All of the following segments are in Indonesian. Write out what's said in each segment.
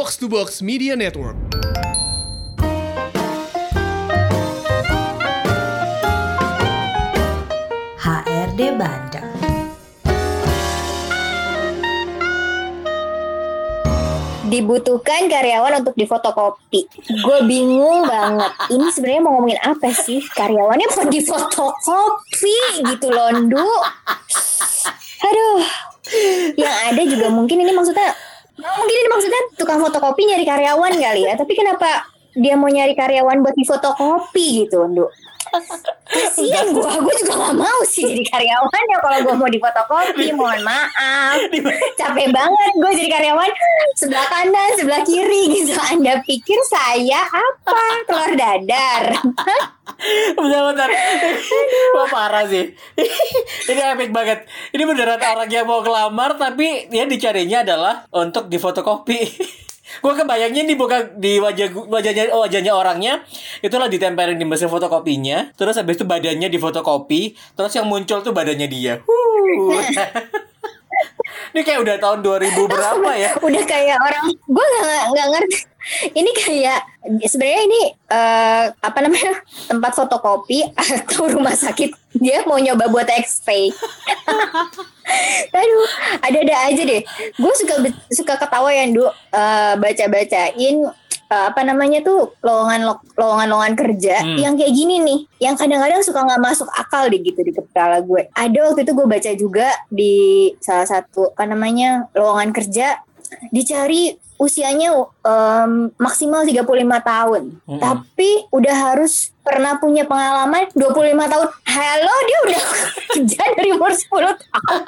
Box to Box Media Network. HRD Bandung. dibutuhkan karyawan untuk difotokopi. Gue bingung banget. Ini sebenarnya mau ngomongin apa sih? Karyawannya mau difotokopi gitu loh. Aduh. Yang ada juga mungkin ini maksudnya mungkin ini maksudnya tukang fotokopi nyari karyawan kali ya. Tapi kenapa dia mau nyari karyawan buat difotokopi gitu, Ndu? Kasian gue, gue juga gak mau sih jadi karyawan ya kalau gue mau difotokopi, mohon maaf. Capek banget gue jadi karyawan sebelah kanan, sebelah kiri gitu. Anda pikir saya apa? Telur dadar. Bentar, bentar. Wah parah sih. Ini epic banget. Ini beneran orang yang mau kelamar tapi dia dicarinya adalah untuk difotokopi. Gue kebayangnya nih bukan di wajah wajahnya wajahnya orangnya itulah ditempelin di mesin fotokopinya. Terus habis itu badannya difotokopi. Terus yang muncul tuh badannya dia. Ini kayak udah tahun 2000 berapa ya? Udah kayak orang, gue nggak nggak ngerti. Ini kayak sebenarnya ini eh, apa namanya tempat fotokopi atau rumah sakit dia mau nyoba buat X-ray. Aduh, ada-ada aja deh. Gue suka suka ketawa ya, Du. eh, baca-bacain eh, apa namanya tuh lowongan lo- lowongan-lowongan kerja Hmm. yang kayak gini nih, yang kadang-kadang suka nggak masuk akal deh gitu di kepala gue. Ada waktu itu gue baca juga di salah satu apa namanya lowongan kerja dicari usianya em, maksimal 35 tahun. Mm-mm. Tapi udah harus pernah punya pengalaman 25 tahun. Halo, dia udah kerja dari umur 10 tahun.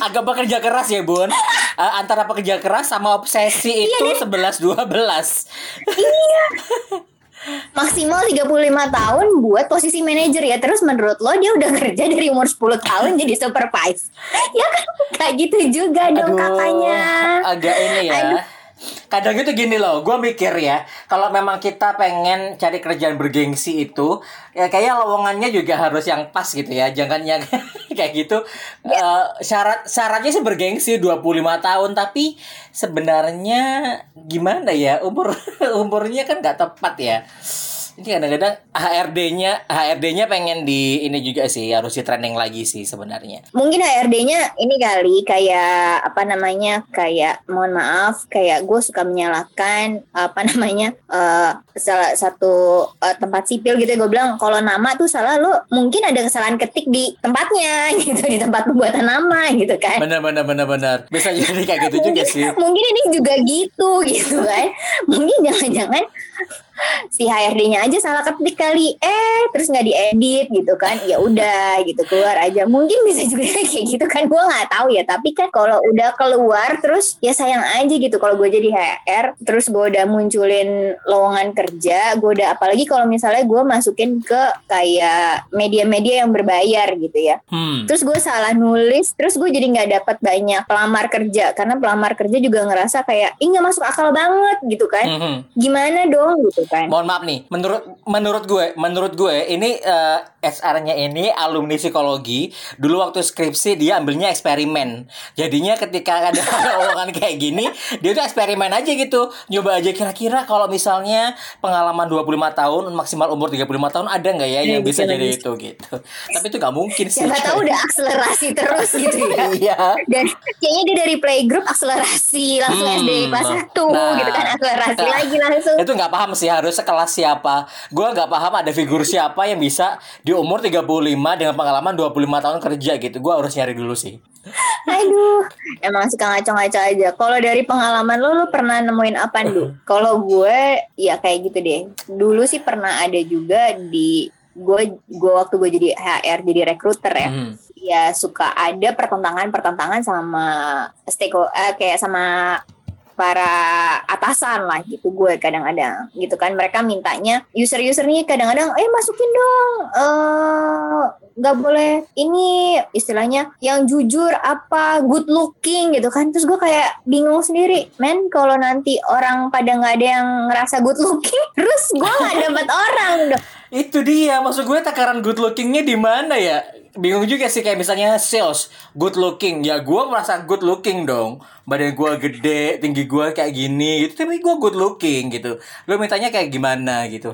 Agak bekerja keras ya bun Eh, Antara pekerja keras sama obsesi itu 11-12 Maksimal 35 tahun buat posisi manajer ya. Terus menurut lo dia udah kerja dari umur 10 tahun jadi supervise. Ya kan kayak gitu juga dong katanya. agak ini ya. Aduh. Kadang itu gini loh, gue mikir ya, kalau memang kita pengen cari kerjaan bergengsi itu, ya kayaknya lowongannya juga harus yang pas gitu ya, jangan yang kayak gitu. Eh, syarat syaratnya sih bergengsi 25 tahun, tapi sebenarnya gimana ya umur umurnya kan nggak tepat ya. Ini kadang-kadang HRD-nya HRD-nya pengen di ini juga sih harus di training lagi sih sebenarnya. Mungkin HRD-nya ini kali kayak apa namanya kayak mohon maaf kayak gue suka menyalahkan apa namanya eh, salah satu eh, tempat sipil gitu gue bilang kalau nama tuh salah lo mungkin ada kesalahan ketik di tempatnya gitu di tempat pembuatan nama gitu kan Bener bener bener bener. Bisa jadi kayak gitu juga sih. mungkin ini juga gitu gitu kan mungkin jangan-jangan si HRD-nya aja salah ketik kali. Eh terus nggak diedit gitu kan. Ya udah gitu keluar aja. Mungkin bisa juga kayak gitu kan. Gue nggak tahu ya. Tapi kan kalau udah keluar terus ya sayang aja gitu kalau gue jadi HR terus gue udah munculin lowongan kerja gue udah apalagi kalau misalnya gue masukin ke kayak media-media yang berbayar gitu ya. Hmm. Terus gue salah nulis, terus gue jadi nggak dapat banyak pelamar kerja. Karena pelamar kerja juga ngerasa kayak, ih nggak masuk akal banget gitu kan? Mhm. Gimana dong? gitu kan? Mohon maaf nih, menurut menurut gue, menurut gue ini eh, SR-nya ini alumni psikologi. Dulu waktu skripsi dia ambilnya eksperimen. Jadinya ketika ada omongan kayak gini, dia tuh eksperimen aja gitu. Nyoba aja kira-kira kalau misalnya pengalaman 25 tahun maksimal umur 35 tahun ada nggak ya yang Iya, bisa bisa jadi itu gitu. Tapi itu nggak mungkin sih. Siapa tahu udah akselerasi terus gitu ya. Iya. Dan kayaknya dia dari playgroup akselerasi langsung Hmm. SD kelas 1 Nah. gitu kan akselerasi lagi langsung. itu nggak paham sih harus sekelas siapa gue nggak paham ada figur siapa yang bisa di umur 35 dengan pengalaman 25 tahun kerja gitu gue harus nyari dulu sih Aduh, emang suka ngaco-ngaco aja. Kalau dari pengalaman lo, lo pernah nemuin apa dulu? Kalau gue, ya kayak gitu deh. Dulu sih pernah ada juga di gue, gue waktu gue jadi HR, jadi recruiter ya. Hmm. Ya suka ada pertentangan-pertentangan sama stakeholder, eh, kayak sama para atasan lah gitu gue kadang-kadang gitu kan. Mereka mintanya user-user nih kadang-kadang eh masukin dong eh nggak boleh ini istilahnya yang jujur apa good looking gitu kan. Terus gue kayak bingung sendiri men kalau nanti orang pada nggak ada yang ngerasa good looking terus gue nggak dapat orang dong. Itu dia maksud gue takaran good lookingnya di mana ya bingung juga sih kayak misalnya sales good looking. Ya gue merasa good looking dong. Badan gue gede tinggi gue kayak gini gitu. Tapi gue good looking gitu. Lo mintanya kayak gimana gitu?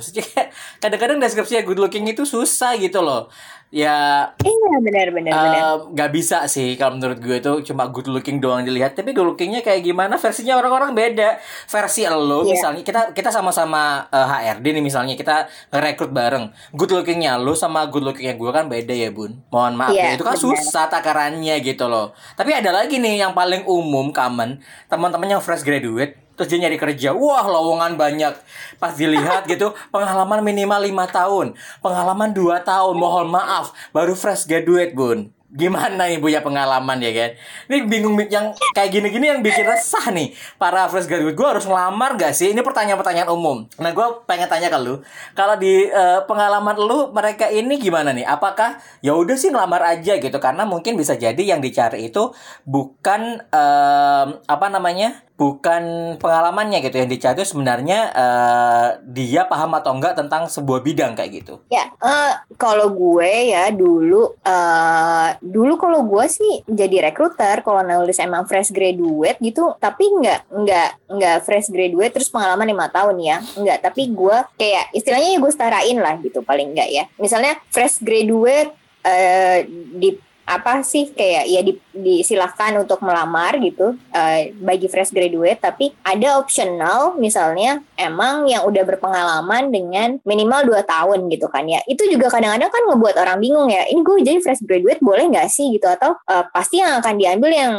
Kadang-kadang deskripsinya good looking itu susah gitu loh ya Iya benar benar benar. eh, nggak bisa sih kalau menurut gue itu cuma good looking doang dilihat. Tapi good lookingnya kayak gimana? Versinya orang-orang beda. Versi lo Iya. misalnya kita kita sama-sama eh, HRD nih misalnya kita ngerekrut bareng. Good lookingnya lo sama good lookingnya gue kan beda ya bun. Mohon maaf ya Iya, itu kan benar. susah takarannya gitu loh. Tapi ada lagi nih yang paling umum common. Teman-teman yang fresh graduate terus dia nyari kerja. Wah lowongan banyak. Pas dilihat gitu pengalaman minimal lima tahun. Pengalaman 2 tahun mohon maaf. Baru fresh graduate bun. Gimana nih punya pengalaman ya kan? Ini bingung yang kayak gini-gini yang bikin resah nih para fresh graduate. Gue harus ngelamar gak sih? Ini pertanyaan-pertanyaan umum. Nah gue pengen tanya ke lu. Kalau di eh, pengalaman lu mereka ini gimana nih? Apakah ya udah sih ngelamar aja gitu? Karena mungkin bisa jadi yang dicari itu bukan em, apa namanya bukan pengalamannya gitu yang dicari sebenarnya eh, dia paham atau enggak tentang sebuah bidang kayak gitu Ya, eh, kalau gue ya dulu, eh dulu kalau gue sih jadi rekruter, kalau nulis emang fresh graduate gitu, tapi nggak nggak nggak fresh graduate terus pengalaman lima tahun ya, nggak. Tapi gue kayak istilahnya ya gue setarain lah gitu paling nggak ya. Misalnya fresh graduate eh di apa sih kayak ya di, disilahkan untuk melamar gitu eh, bagi fresh graduate tapi ada optional misalnya emang yang udah berpengalaman dengan minimal 2 tahun gitu kan ya. Itu juga kadang-kadang kan ngebuat orang bingung ya ini gue jadi fresh graduate boleh nggak sih gitu? Atau eh, pasti yang akan diambil yang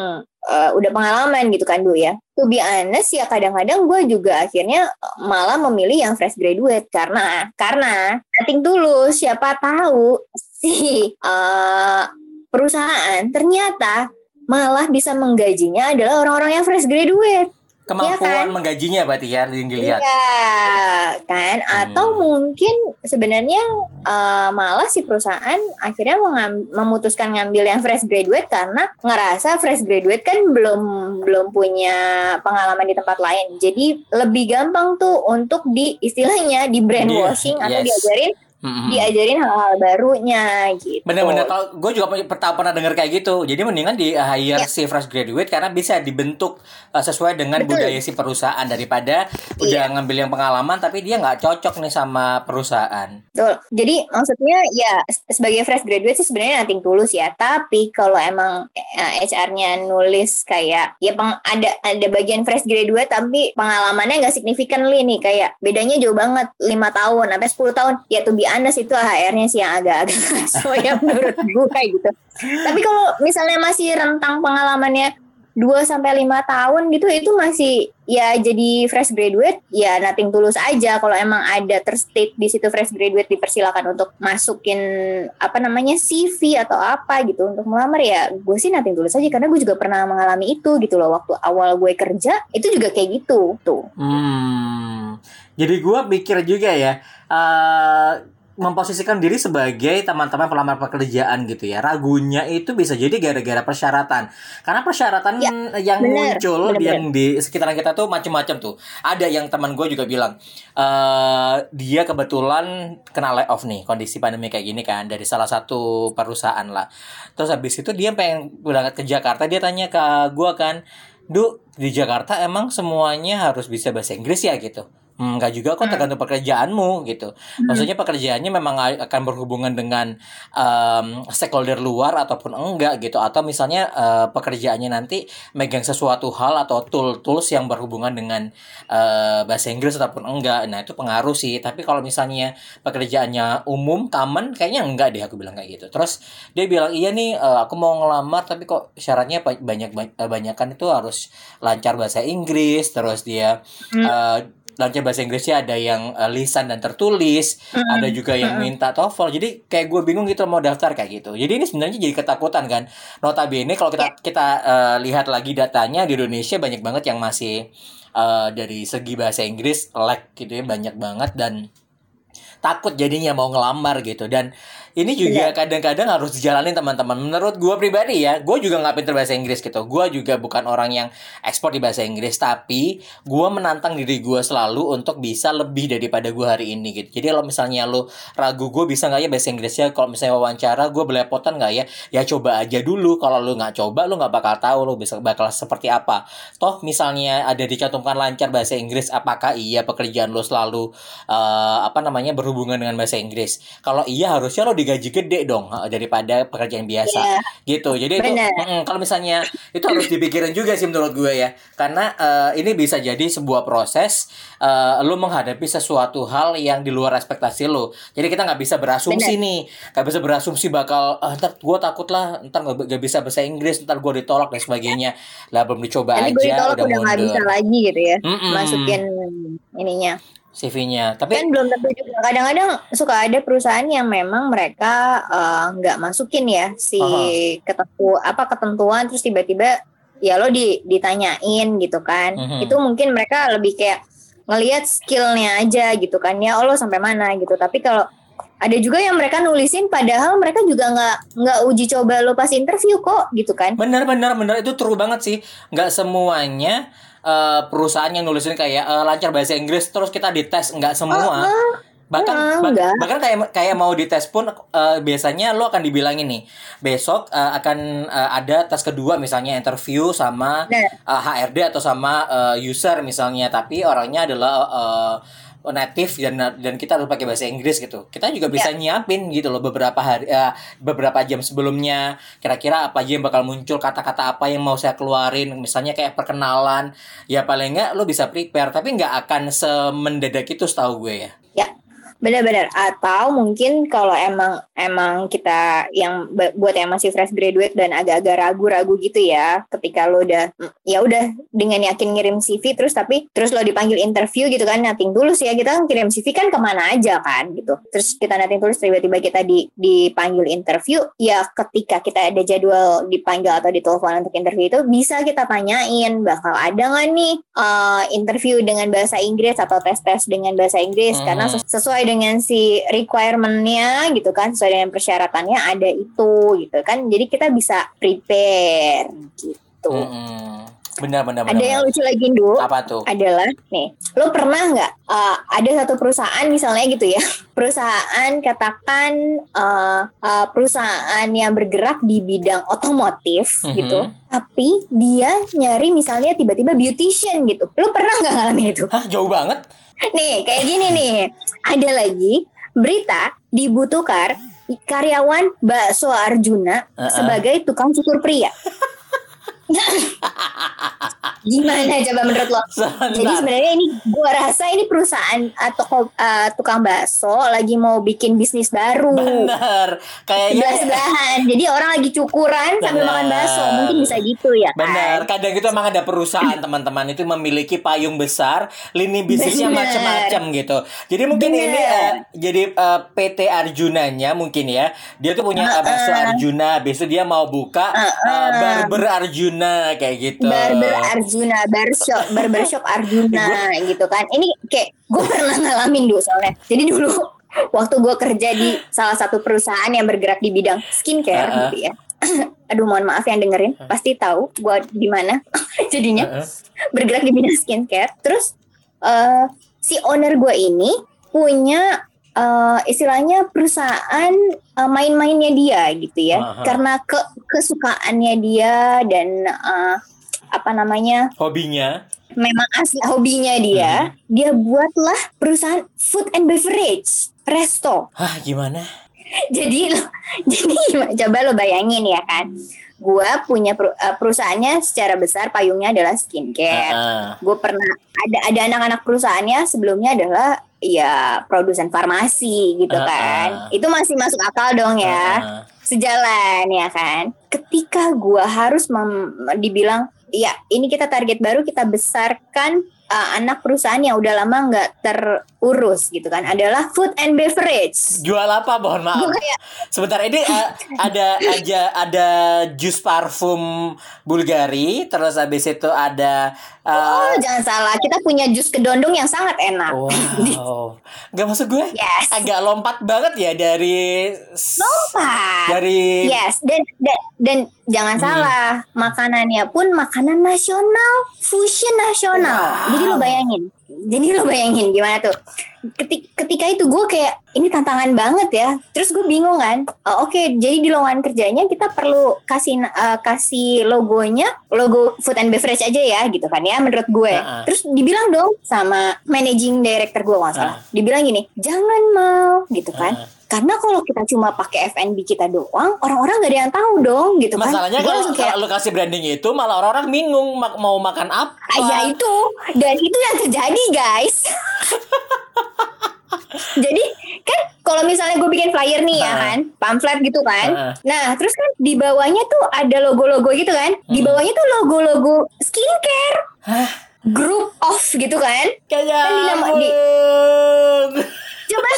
eh, udah pengalaman gitu kan Bu ya. To be honest ya kadang-kadang gue juga akhirnya malah memilih yang fresh graduate karena karena nothing tulus siapa tahu si eh, perusahaan ternyata malah bisa menggajinya adalah orang-orang yang fresh graduate. kemampuan kan? menggajinya berarti ya yang dilihat Iya, kan? Atau Hmm. mungkin sebenarnya eh, malah si perusahaan akhirnya memutuskan ngambil yang fresh graduate karena ngerasa fresh graduate kan belum belum punya pengalaman di tempat lain. Jadi lebih gampang tuh untuk di istilahnya di brainwashing Iya, atau yes. diajarin Mm-mm. diajarin hal-hal barunya gitu. Bener-bener kalau gue juga pernah pernah dengar kayak gitu. Jadi mendingan di hire Ya. si fresh graduate karena bisa dibentuk uh, sesuai dengan Betul. budaya si perusahaan daripada Iya. udah ngambil yang pengalaman tapi dia nggak cocok nih sama perusahaan. Betul. Jadi maksudnya ya sebagai fresh graduate sih sebenarnya nating tulus ya. Tapi kalau emang eh, HR-nya nulis kayak ya peng, ada ada bagian fresh graduate tapi pengalamannya nggak signifikan nih kayak bedanya jauh banget lima tahun sampai 10 tahun. Ya tuh honest itu HR-nya sih yang agak-agak ngaso ya menurut gue gitu. Tapi kalau misalnya masih rentang pengalamannya 2 sampai 5 tahun gitu itu masih ya jadi fresh graduate ya nothing tulus aja kalau emang ada terstate di situ fresh graduate dipersilakan untuk masukin apa namanya CV atau apa gitu untuk melamar ya gue sih nothing tulus aja karena gue juga pernah mengalami itu gitu loh waktu awal gue kerja itu juga kayak gitu tuh Hmm. Jadi gue pikir juga ya. eh memposisikan diri sebagai teman-teman pelamar pekerjaan gitu ya. Ragunya itu bisa jadi gara-gara persyaratan. Karena persyaratan yang bener, muncul bener, yang di sekitaran kita tuh macam-macam tuh. Ada yang teman gue juga bilang eh dia kebetulan kena layoff nih kondisi pandemi kayak gini kan dari salah satu perusahaan lah. Terus habis itu dia pengen berangkat ke Jakarta, dia tanya ke gue kan, "Du, di Jakarta emang semuanya harus bisa bahasa Inggris ya?" gitu. Hmm, enggak juga kok tergantung pekerjaanmu gitu. Maksudnya pekerjaannya memang akan berhubungan dengan em, stakeholder luar ataupun enggak gitu atau misalnya eh, pekerjaannya nanti megang sesuatu hal atau tool tools yang berhubungan dengan eh, bahasa Inggris ataupun enggak. Nah, itu pengaruh sih. Tapi kalau misalnya pekerjaannya umum, common kayaknya enggak deh aku bilang kayak gitu. Terus dia bilang, "Iya nih, eh, aku mau ngelamar tapi kok syaratnya ba- banyak banyakan itu harus lancar bahasa Inggris." Terus dia eh, lancar bahasa Inggrisnya ada yang eh, lisan dan tertulis, ada juga yang minta TOEFL. Jadi kayak gue bingung gitu mau daftar kayak gitu. Jadi ini sebenarnya jadi ketakutan kan. Notabene kalau kita kita eh, lihat lagi datanya di Indonesia banyak banget yang masih eh, dari segi bahasa Inggris lag gitu ya banyak banget dan takut jadinya mau ngelamar gitu dan ini juga kadang-kadang harus dijalanin teman-teman. Menurut gue pribadi ya, gue juga nggak pinter bahasa Inggris gitu. Gue juga bukan orang yang ekspor di bahasa Inggris, tapi gue menantang diri gue selalu untuk bisa lebih daripada gue hari ini gitu. Jadi kalau misalnya lo ragu gue bisa nggak ya bahasa Inggrisnya, kalau misalnya wawancara gue belepotan nggak ya, ya coba aja dulu. Kalau lo nggak coba, lo nggak bakal tahu lo bisa bakal seperti apa. Toh misalnya ada dicantumkan lancar bahasa Inggris, apakah iya pekerjaan lo selalu uh, apa namanya berhubungan dengan bahasa Inggris? Kalau iya harusnya lo digaji gede dong uh, daripada pekerjaan biasa Iya. gitu. Jadi itu Bener. mm, kalau misalnya itu harus dipikirin juga sih menurut gue ya. Karena uh, ini bisa jadi sebuah proses uh, lo menghadapi sesuatu hal yang di luar ekspektasi lo. Jadi kita nggak bisa berasumsi nih, nggak bisa berasumsi bakal ah, ntar gue takut lah, ntar nggak bisa bahasa Inggris, ntar gue ditolak dan sebagainya. Lah belum dicoba Nanti gue aja ditolak udah udah mundur bisa lagi gitu ya. Mm-mm. Masukin ininya. CV-nya. Tapi kan belum tentu juga kadang-kadang suka ada perusahaan yang memang mereka eh, nggak masukin ya si Aha. ketentu apa ketentuan terus tiba-tiba ya lo di, ditanyain gitu kan Mhm. itu mungkin mereka lebih kayak ngelihat skillnya aja gitu kan ya oh lo sampai mana gitu tapi kalau ada juga yang mereka nulisin padahal mereka juga nggak nggak uji coba lo pas interview kok gitu kan Bener bener bener itu true banget sih. Nggak semuanya eh, perusahaan yang nulisin kayak eh, lancar bahasa Inggris terus kita dites nggak semua. bahkan Ah, bah- enggak. bahkan kayak kayak mau dites pun eh, biasanya lo akan dibilangin nih besok eh, akan eh, ada tes kedua misalnya interview sama Nah. eh, HRD atau sama eh, user misalnya tapi orangnya adalah eh, native dan dan kita harus pakai bahasa Inggris gitu. Kita juga bisa nyiapin gitu loh beberapa hari eh, beberapa jam sebelumnya. Kira-kira apa aja yang bakal muncul kata-kata apa yang mau saya keluarin. Misalnya kayak perkenalan. Ya paling nggak lo bisa prepare tapi nggak akan semendadak itu setahu gue Ya, benar-benar. Atau mungkin kalau emang emang kita yang buat yang masih fresh graduate dan agak-agak ragu-ragu gitu ya, ketika lo udah ya udah dengan yakin ngirim CV terus tapi terus lo dipanggil interview gitu kan, nating tulus ya kita kan kirim CV kan ke mana aja kan gitu. Terus kita nating tulus tiba-tiba kita di dipanggil interview, ya ketika kita ada jadwal dipanggil atau ditelepon untuk interview itu bisa kita tanyain bakal ada nggak nih eh, interview dengan bahasa Inggris atau tes-tes dengan bahasa Inggris Hmm. karena ses- sesuai dengan si requirement-nya gitu kan sesuai dengan persyaratannya ada itu gitu kan jadi kita bisa prepare gitu Mm-mm. Benar benar benar ada yang lucu lagi Ndu apa tuh adalah nih lo pernah nggak uh, ada satu perusahaan misalnya gitu ya perusahaan katakan uh, uh, perusahaan yang bergerak di bidang otomotif Mhm. gitu tapi dia nyari misalnya tiba-tiba beautician gitu lo pernah nggak ngalamin itu Hah jauh banget Nih, kayak gini nih. Ada lagi berita dibutuhkan karyawan bakso Arjuna Uh-uh. sebagai tukang cukur pria. Gimana coba menurut lo? Jadi sebenarnya ini gua rasa ini perusahaan atau uh, tukang bakso lagi mau bikin bisnis baru. benar kayaknya Sebelah-sebelahan. Jadi orang lagi cukuran sambil Benar. makan bakso. Mungkin bisa gitu ya kan? Benar, kadang itu emang ada perusahaan teman-teman itu memiliki payung besar, lini bisnisnya macam-macam gitu. Jadi mungkin Benar. ini eh, jadi eh, PT Arjunanya mungkin ya, dia tuh punya eh, bakso Arjuna, besok dia mau buka eh, barber Arjuna kayak gitu. Barber Arjuna, barbershop, barbershop Arjuna gitu kan. Ini kayak gue pernah ngalamin dulu soalnya. Jadi dulu waktu gue kerja di salah satu perusahaan yang bergerak di bidang skincare Uh-uh. gitu ya. Aduh mohon maaf yang dengerin pasti tahu gue di mana jadinya Heeh. bergerak di bidang skincare. Terus eh, si owner gue ini punya eh, istilahnya perusahaan eh, main-mainnya dia gitu ya. Aha. Karena ke kesukaannya dia dan eh, apa namanya Hobinya memang asli hobinya dia, dia buatlah perusahaan food and beverage resto. Hah, gimana? Jadi lo, jadi gimana? coba lo bayangin ya kan. Gua punya peru- eh, perusahaannya secara besar payungnya adalah skincare. Heeh. Gue pernah ada ada anak-anak perusahaannya sebelumnya adalah ya produsen farmasi gitu Ah, kan. Itu masih masuk akal dong ya. Heeh. Sejalan ya kan. Ketika gua harus mem- dibilang ya ini kita target baru kita besarkan uh, anak perusahaan yang udah lama nggak terurus gitu kan adalah food and beverage. Jual apa mohon maaf. Kayak Sebentar ini uh, ada aja ada jus parfum Bulgari, terus habis itu ada oh uh, jangan salah kita punya jus kedondong yang sangat enak. wow. Gak maksud gue Yes. agak lompat banget ya dari Lompat. dari Yes, dan dan, dan jangan Hmm. salah, makanannya pun makanan nasional, fusion nasional. Wow. Jadi lo bayangin. Jadi lo bayangin gimana tuh. Ketik, ketika itu gue kayak ini tantangan banget ya. Terus gue bingung kan. Oh, Oke, jadi di lowongan kerjanya kita perlu kasih eh, kasih logonya, logo food and beverage aja ya gitu kan ya menurut gue. Uh-uh. Terus dibilang dong sama managing director gue nggak salah. Uh. Dibilang gini, jangan mau gitu kan. Uh-uh. Karena kalau kita cuma pakai FNB kita doang, orang-orang gak ada yang tahu dong gitu kan. masalahnya kalau kayak, kalau lu kasih branding itu malah orang-orang bingung mau makan apa. "Ah, ya itu. Dan itu yang terjadi guys. Jadi kan kalau misalnya gue bikin flyer nih ya Ah. kan, pamflet gitu kan. Ah. Nah terus kan di bawahnya tuh ada logo-logo gitu kan. Di Hmm. bawahnya tuh logo-logo skincare. Hah? Group of gitu kan. Kayak Kan di nama- di-. Coba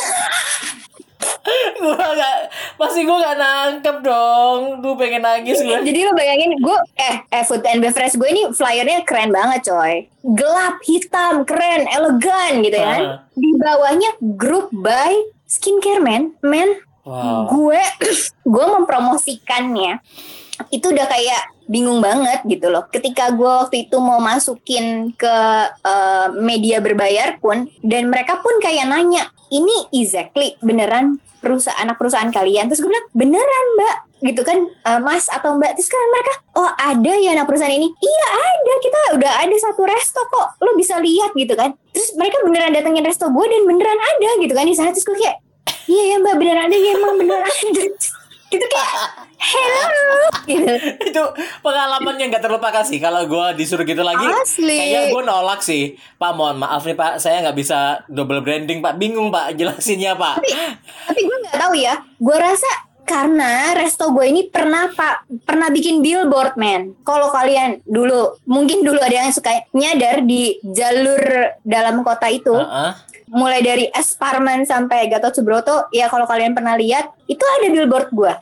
gue gak pasti gue gak nangkep dong Duh pengen nangis gue Jadi lo bayangin gue eh eh food and beverage gue ini flyernya keren banget coy. Gelap, hitam, keren, elegan gitu ya kan. Ah. Di bawahnya group by skincare man, man. wow Gue gue mempromosikannya itu udah kayak bingung banget gitu loh. Ketika gue waktu itu mau masukin ke eh, media berbayar pun dan mereka pun kayak nanya, ini exactly beneran perusahaan anak perusahaan kalian? Terus gue bilang beneran mbak. Gitu kan eh, mas atau mbak? Terus kan mereka oh ada ya anak perusahaan ini. Iya ada. Kita udah ada satu resto kok. Lo bisa lihat gitu kan. Terus mereka beneran datengin resto gue dan beneran ada gitu kan di sana. Terus gue kayak iya ya mbak. Beneran ada ya emang beneran ada. Gitu kayak hello. Gitu. Itu pengalaman yang gak terlupakan sih. Kalau gue disuruh gitu lagi Asli. kayaknya gue nolak sih. Pak mohon maaf nih pak. Saya nggak bisa double branding pak. Bingung pak jelasinnya pak. Tapi gue nggak tahu ya. Gue rasa karena resto gue ini pernah pak pernah bikin billboard man kalau kalian dulu mungkin dulu ada yang suka nyadar di jalur dalam kota itu. Heeh. mulai dari Es Parman sampai Gatot Subroto ya kalau kalian pernah lihat itu ada billboard gue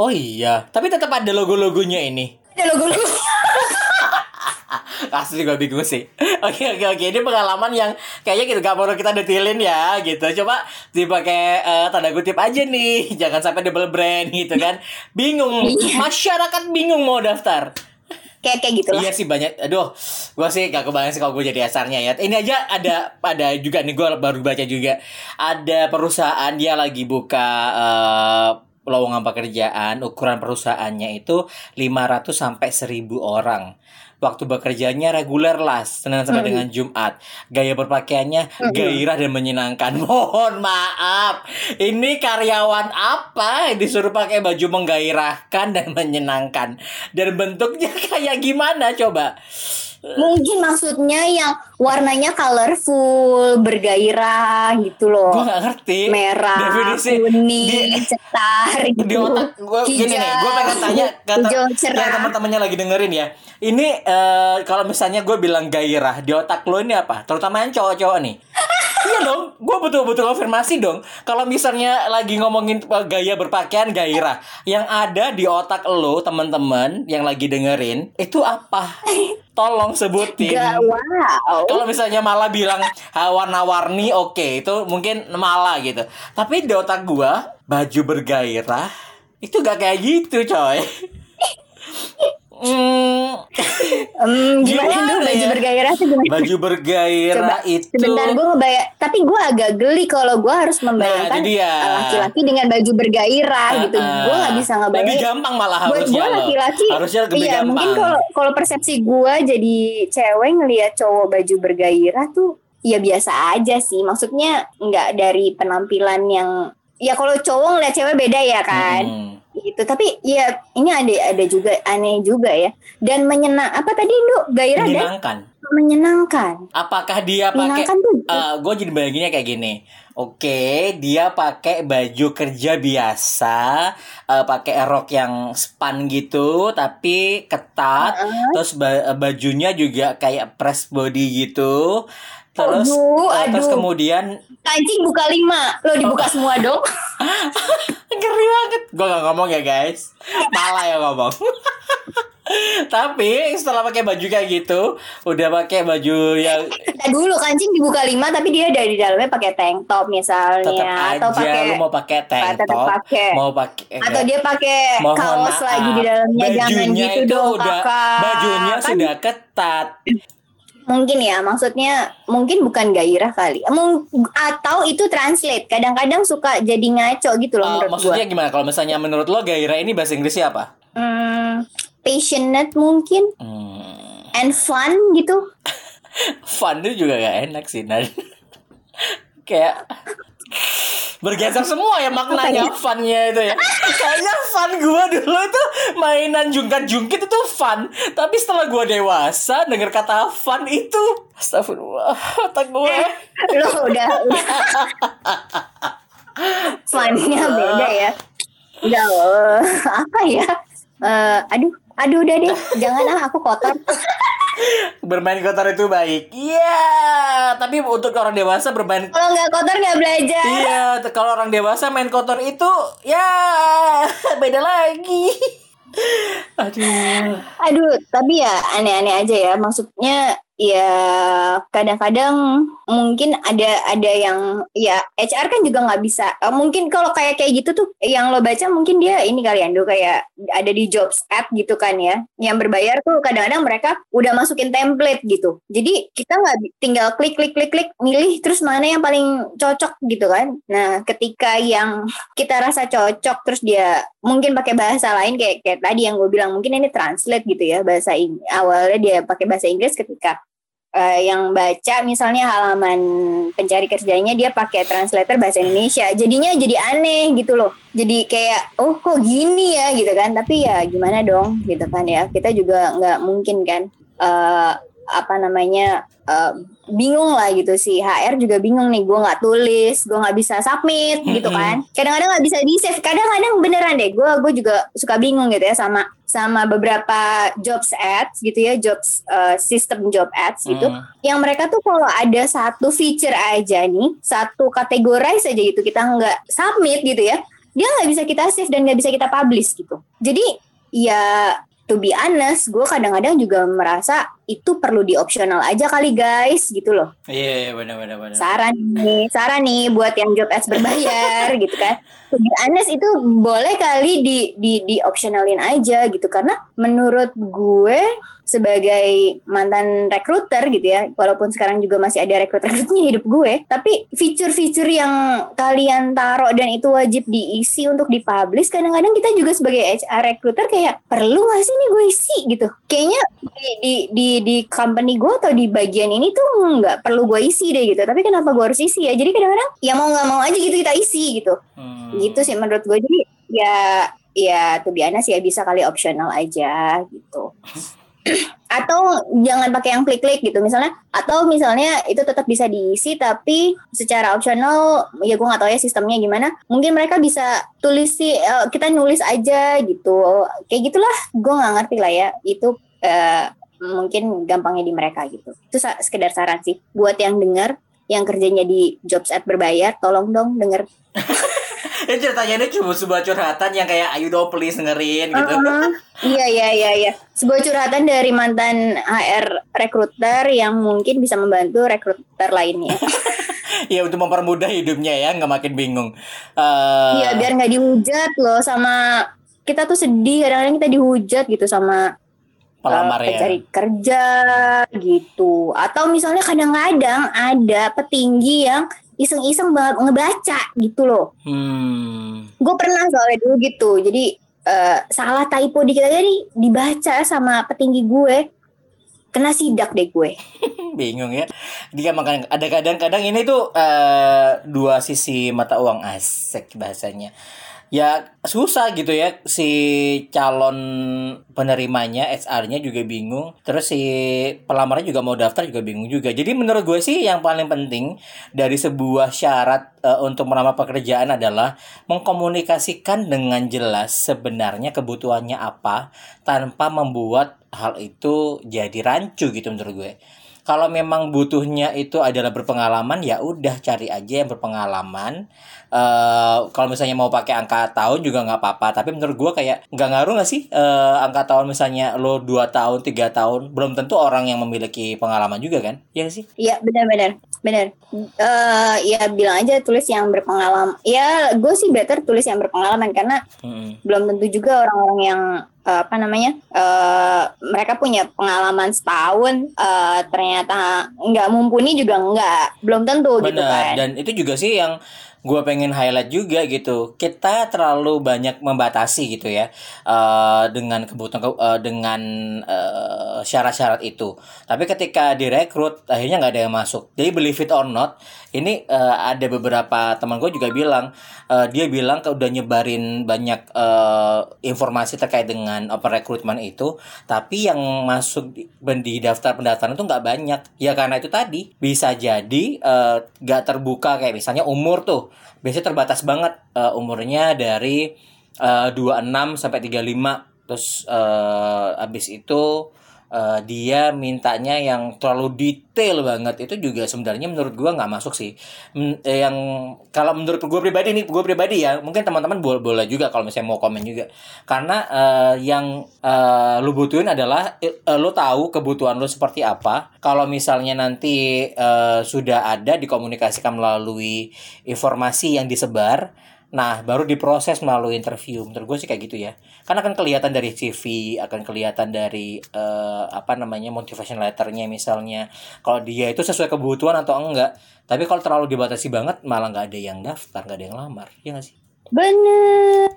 oh iya tapi tetap ada logo logonya ini. Ada logo logo Asli gue bingung sih. Oke oke oke. Ini pengalaman yang Kayaknya kita gak perlu kita detailin ya Gitu. Coba dipakai eh, tanda kutip aja nih. Jangan sampai double brand gitu kan. Bingung. Iya. Masyarakat bingung mau daftar. Kayak kayak gitu lah. Iya sih banyak. Aduh Gue sih gak kebayang sih Kalau gue jadi asarnya ya. Ini aja ada Ada juga nih Gue baru baca juga. Ada perusahaan Dia lagi buka eh, lowongan pekerjaan. Ukuran perusahaannya itu 500 sampai 1000 orang. Waktu bekerjanya reguler lah, Senin sampai Hmm. dengan Jumat. Gaya berpakaiannya gairah dan menyenangkan. Mohon maaf. Ini karyawan apa yang disuruh pakai baju menggairahkan dan menyenangkan? Dan bentuknya kayak gimana coba? Mungkin maksudnya yang warnanya colorful bergairah gitu loh Gue gak ngerti. merah, Definisi kuning, di- cetar gitu. di otak gue gini nih gue pengen tanya cerah. yang teman-temannya lagi dengerin ya ini eh, kalau misalnya gue bilang gairah di otak lo ini apa terutama yang cowok-cowok nih iya dong gue betul-betul konfirmasi dong. Kalau misalnya lagi ngomongin eh, gaya berpakaian gairah yang ada di otak lo teman-teman yang lagi dengerin itu apa? Tolong sebutin. Wow. kalau misalnya malah bilang ah, warna-warni oke itu mungkin malah gitu. Tapi di otak gua baju bergairah itu gak kayak gitu coy Hmm, Em, gimana, Gimana baju ya? bergairah tuh gimana? baju bergairah Coba itu sebentar gue ngebayar tapi gue agak geli kalau gue harus membayangkan Nah, itu uh, laki-laki dengan baju bergairah gitu Ah, gue nggak bisa lebih ngebayangin gampang malah buat harusnya gue loh. laki-laki harusnya lebih iya gampang mungkin kalau kalau persepsi gue jadi cewek ngelihat cowok baju bergairah tuh ya biasa aja sih maksudnya nggak dari penampilan yang ya kalau cowok ngeliat cewek beda ya kan Hmm. Gitu. Tapi ya ini ada ada juga aneh juga ya. Dan menyenang apa tadi Nduk gairah dan menyenangkan. Menyenangkan. Apakah dia pakai menyenangkan tuh. gue jadi bayanginnya kayak gini. Oke, dia pakai baju kerja biasa, eh, pakai rok yang span gitu, tapi ketat. Heeh. Terus ba- bajunya juga kayak press body gitu. Terus, Aduh, eh, terus aduh. kemudian kancing buka lima. Lo dibuka semua dong ngeri banget. Gue gak ngomong ya guys, malah yang ngomong. tapi setelah pakai baju kayak gitu, udah pakai baju yang Nah, dulu kancing dibuka lima tapi dia dari dalamnya pakai tank top misalnya atau aja pakai lu mau pakai tank tetap top, pakai. mau pakai atau dia pakai kaos maaf, lagi di dalamnya jangan bajunya gitu itu dong udah kakak bajunya Kan sudah ketat mungkin ya maksudnya mungkin bukan gairah kali. Mung- atau itu translate. Kadang-kadang suka jadi ngaco gitu loh Eh, menurut maksudnya gua gimana? Kalau misalnya menurut lo gairah ini bahasa Inggrisnya apa? Hmm, passionate mungkin. Hmm, and fun gitu. Fun itu juga gak enak sih Nan. Kayak bergeser semua ya maknanya funnya itu ya. Kayaknya fun gua dulu itu mainan jungkat-jungkit itu fun. Tapi setelah gua dewasa denger kata fun itu astagfirullah otak gue lo udah udah funnya beda ya. Udah eh, apa ya? Eh, aduh aduh udah deh. Jangan ah aku kotor bermain kotor itu baik iya tapi untuk orang dewasa bermain kalau nggak kotor nggak belajar Iya, t- kalau orang dewasa main kotor itu ya beda lagi. Aduh. Aduh, tapi ya aneh-aneh aja ya. Maksudnya ya kadang-kadang mungkin ada ada yang ya HR kan juga nggak bisa. eh, Mungkin kalau kayak kayak gitu tuh yang lo baca mungkin dia ini kali Ando kayak ada di jobs app gitu kan ya. Yang berbayar tuh kadang-kadang mereka udah masukin template gitu. Jadi kita nggak tinggal klik klik klik klik milih terus mana yang paling cocok gitu kan. Nah, ketika yang kita rasa cocok terus dia mungkin pakai bahasa lain kayak kayak tadi yang gue bilang mungkin ini translate gitu ya bahasa Ing awalnya dia pakai bahasa Inggris ketika eh, yang baca misalnya halaman pencari kerjanya dia pakai translator bahasa Indonesia. Jadinya jadi aneh gitu loh. Jadi kayak oh kok gini ya? Gitu kan. Tapi ya gimana dong gitu kan ya. Kita juga nggak mungkin kan eh, apa namanya eh, bingung lah gitu sih. HR juga bingung nih gue nggak tulis gue nggak bisa submit gitu Mm-mm. kan. Kadang-kadang nggak bisa di save. Kadang-kadang beneran deh gue gue juga suka bingung gitu ya sama sama beberapa jobs ads gitu ya jobs eh, sistem job ads gitu. Hmm. yang mereka tuh kalau ada satu feature aja nih satu categorize aja gitu kita nggak submit gitu ya dia nggak bisa kita save dan nggak bisa kita publish gitu. Jadi ya to be honest gue kadang-kadang juga merasa itu perlu di optional aja kali guys gitu loh. Iya, iya, benar benar benar. saran nih saran nih buat yang job ads berbayar gitu kan. To be honest itu boleh kali di di di optionalin aja gitu. Karena menurut gue sebagai mantan rekruter gitu ya walaupun sekarang juga masih ada rekrut-rekrutnya hidup gue tapi fitur-fitur yang kalian taruh dan itu wajib diisi untuk dipublish kadang-kadang kita juga sebagai HR recruiter kayak perlu gak sih nih gue isi? gitu. Kayaknya di di di, di company gue atau di bagian ini tuh nggak perlu gue isi deh gitu. Tapi kenapa gue harus isi ya? Jadi kadang-kadang ya mau nggak mau aja gitu kita isi gitu. Hmm. gitu sih menurut gue jadi ya ya tuh biasa sih ya bisa kali optional aja gitu. Atau jangan pakai yang klik-klik gitu. Misalnya atau misalnya itu tetap bisa diisi tapi secara optional ya gue nggak tahu ya sistemnya gimana. Mungkin mereka bisa tulis sih eh, kita nulis aja gitu. Kayak gitulah. Gue nggak ngerti lah ya. Itu eh, mungkin gampangnya di mereka gitu itu sekedar saran sih buat yang dengar yang kerjanya di jobs ad berbayar tolong dong denger Ini ceritanya ini cuma sebuah curhatan yang kayak ayo dong please dengerin gitu. Iya iya iya iya. Sebuah curhatan dari mantan HR rekruter yang mungkin bisa membantu rekruter lainnya. Iya untuk mempermudah hidupnya ya, nggak makin bingung. Eh, Iya biar nggak dihujat loh sama kita tuh sedih kadang-kadang kita dihujat gitu sama pelamar uh, ya. pencari kerja gitu. Atau misalnya kadang-kadang ada petinggi yang iseng-iseng banget ngebaca gitu loh. Hmm. Gue pernah soalnya dulu gitu. Jadi eh, salah typo dikit aja nih dibaca sama petinggi gue. Kena sidak deh gue. bingung ya dia makan ada kadang-kadang ini tuh eh, dua sisi mata uang asik bahasanya ya susah gitu ya. Si calon penerimanya HR-nya juga bingung. Terus si pelamarnya juga mau daftar juga bingung juga. Jadi menurut gue sih yang paling penting dari sebuah syarat uh, untuk melamar pekerjaan adalah mengkomunikasikan dengan jelas sebenarnya kebutuhannya apa tanpa membuat hal itu jadi rancu gitu menurut gue kalau memang butuhnya itu adalah berpengalaman ya udah cari aja yang berpengalaman. Uh, kalau misalnya mau pakai angka tahun juga nggak apa-apa. Tapi menurut gue kayak nggak ngaruh nggak sih uh, angka tahun misalnya lo dua tahun tiga tahun belum tentu orang yang memiliki pengalaman juga kan? Ya sih? Iya benar-benar benar uh, ya bilang aja tulis yang berpengalaman ya gue sih better tulis yang berpengalaman karena hmm. belum tentu juga orang-orang yang uh, apa namanya uh, mereka punya pengalaman setahun uh, ternyata nggak mumpuni juga nggak belum tentu Benar. gitu kan dan itu juga sih yang gue pengen highlight juga gitu. Kita terlalu banyak membatasi gitu ya uh, dengan kebutuhan uh, dengan syarat-syarat uh, itu. Tapi ketika direkrut akhirnya nggak ada yang masuk. Jadi believe it or not ini uh, ada beberapa teman gue juga bilang uh, dia bilang udah nyebarin banyak uh, informasi terkait dengan open recruitment itu tapi yang masuk di, di daftar pendaftaran itu nggak banyak. Ya karena itu tadi bisa jadi uh, nggak terbuka. Kayak misalnya umur tuh biasanya terbatas banget. Uh, umurnya dari uh, 26 sampai 35 terus uh, abis itu uh, dia mintanya yang terlalu detail banget. Itu juga sebenarnya menurut gua nggak masuk sih. Men, yang kalau menurut gue pribadi nih gue pribadi ya mungkin teman-teman boleh boleh juga kalau misalnya mau komen juga. Karena uh, yang uh, lu butuhin adalah uh, lu tahu kebutuhan lu seperti apa. Kalau misalnya nanti uh, sudah ada dikomunikasikan melalui informasi yang disebar Nah, baru diproses melalui interview. Menurut gue sih kayak gitu ya. Karena akan kelihatan dari CV, akan kelihatan dari uh, apa namanya motivation letternya misalnya. Kalau dia itu sesuai kebutuhan atau enggak. Tapi kalau terlalu dibatasi banget, malah nggak ada yang daftar, nggak ada yang lamar. Ya nggak sih? Bener.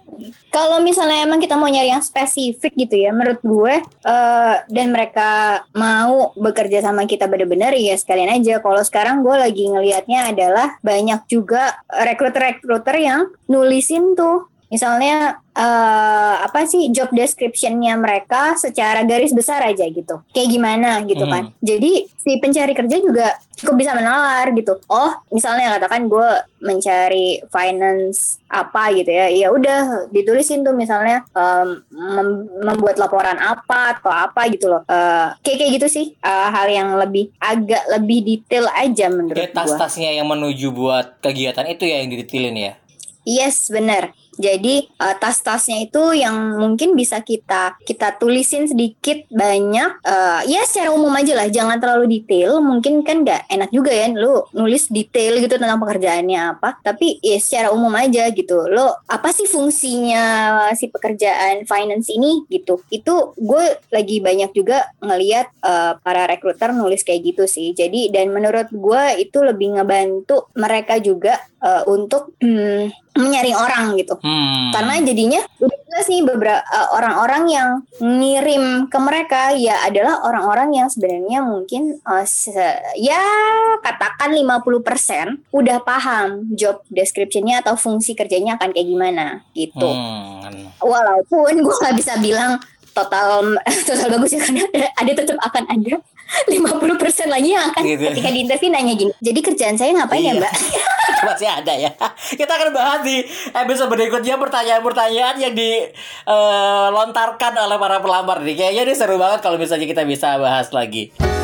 Kalau misalnya emang kita mau nyari yang spesifik gitu ya, menurut gue uh, dan mereka mau bekerja sama kita bener-bener ya sekalian aja. Kalau sekarang gue lagi ngelihatnya adalah banyak juga rekruter-rekruter yang nulisin tuh misalnya uh, apa sih job descriptionnya mereka secara garis besar aja gitu. Kayak gimana gitu hmm. kan jadi si pencari kerja juga cukup bisa menalar gitu. Oh misalnya katakan gue mencari finance apa gitu ya. Ya udah ditulisin tuh misalnya um, mem membuat laporan apa atau apa gitu loh. Uh, kayak kayak gitu sih. Uh, hal yang lebih agak lebih detail aja menurut gue tas-tasnya yang menuju buat kegiatan itu ya yang didetailin ya? Yes, benar. Jadi uh, tas-tasnya itu yang mungkin bisa kita kita tulisin sedikit banyak uh, ya secara umum aja lah jangan terlalu detail. Mungkin kan nggak enak juga ya lu nulis detail gitu tentang pekerjaannya apa. Tapi ya secara umum aja gitu. Lo apa sih fungsinya si pekerjaan finance ini gitu. Itu gue lagi banyak juga ngelihat uh, para rekruter nulis kayak gitu sih. Jadi dan menurut gue itu lebih ngebantu mereka juga uh, untuk hmm, menyaring orang gitu Hmm. Karena jadinya udah jelas nih beberapa uh, orang-orang yang ngirim ke mereka ya adalah orang-orang yang sebenarnya mungkin uh, ya katakan 50% udah paham job descriptionnya atau fungsi kerjanya akan kayak gimana gitu. Hmm. Walaupun gue nggak bisa bilang total total bagus ya karena ada, ada tetap akan ada 50% lagi yang akan gitu. ketika di interview nanya gini. Jadi kerjaan saya ngapain ya, iya. ya, Mbak? Masih ada ya. Kita akan bahas di episode berikutnya pertanyaan-pertanyaan yang dilontarkan eh, uh, oleh para pelamar nih. Kayaknya ini seru banget kalau misalnya kita bisa bahas lagi.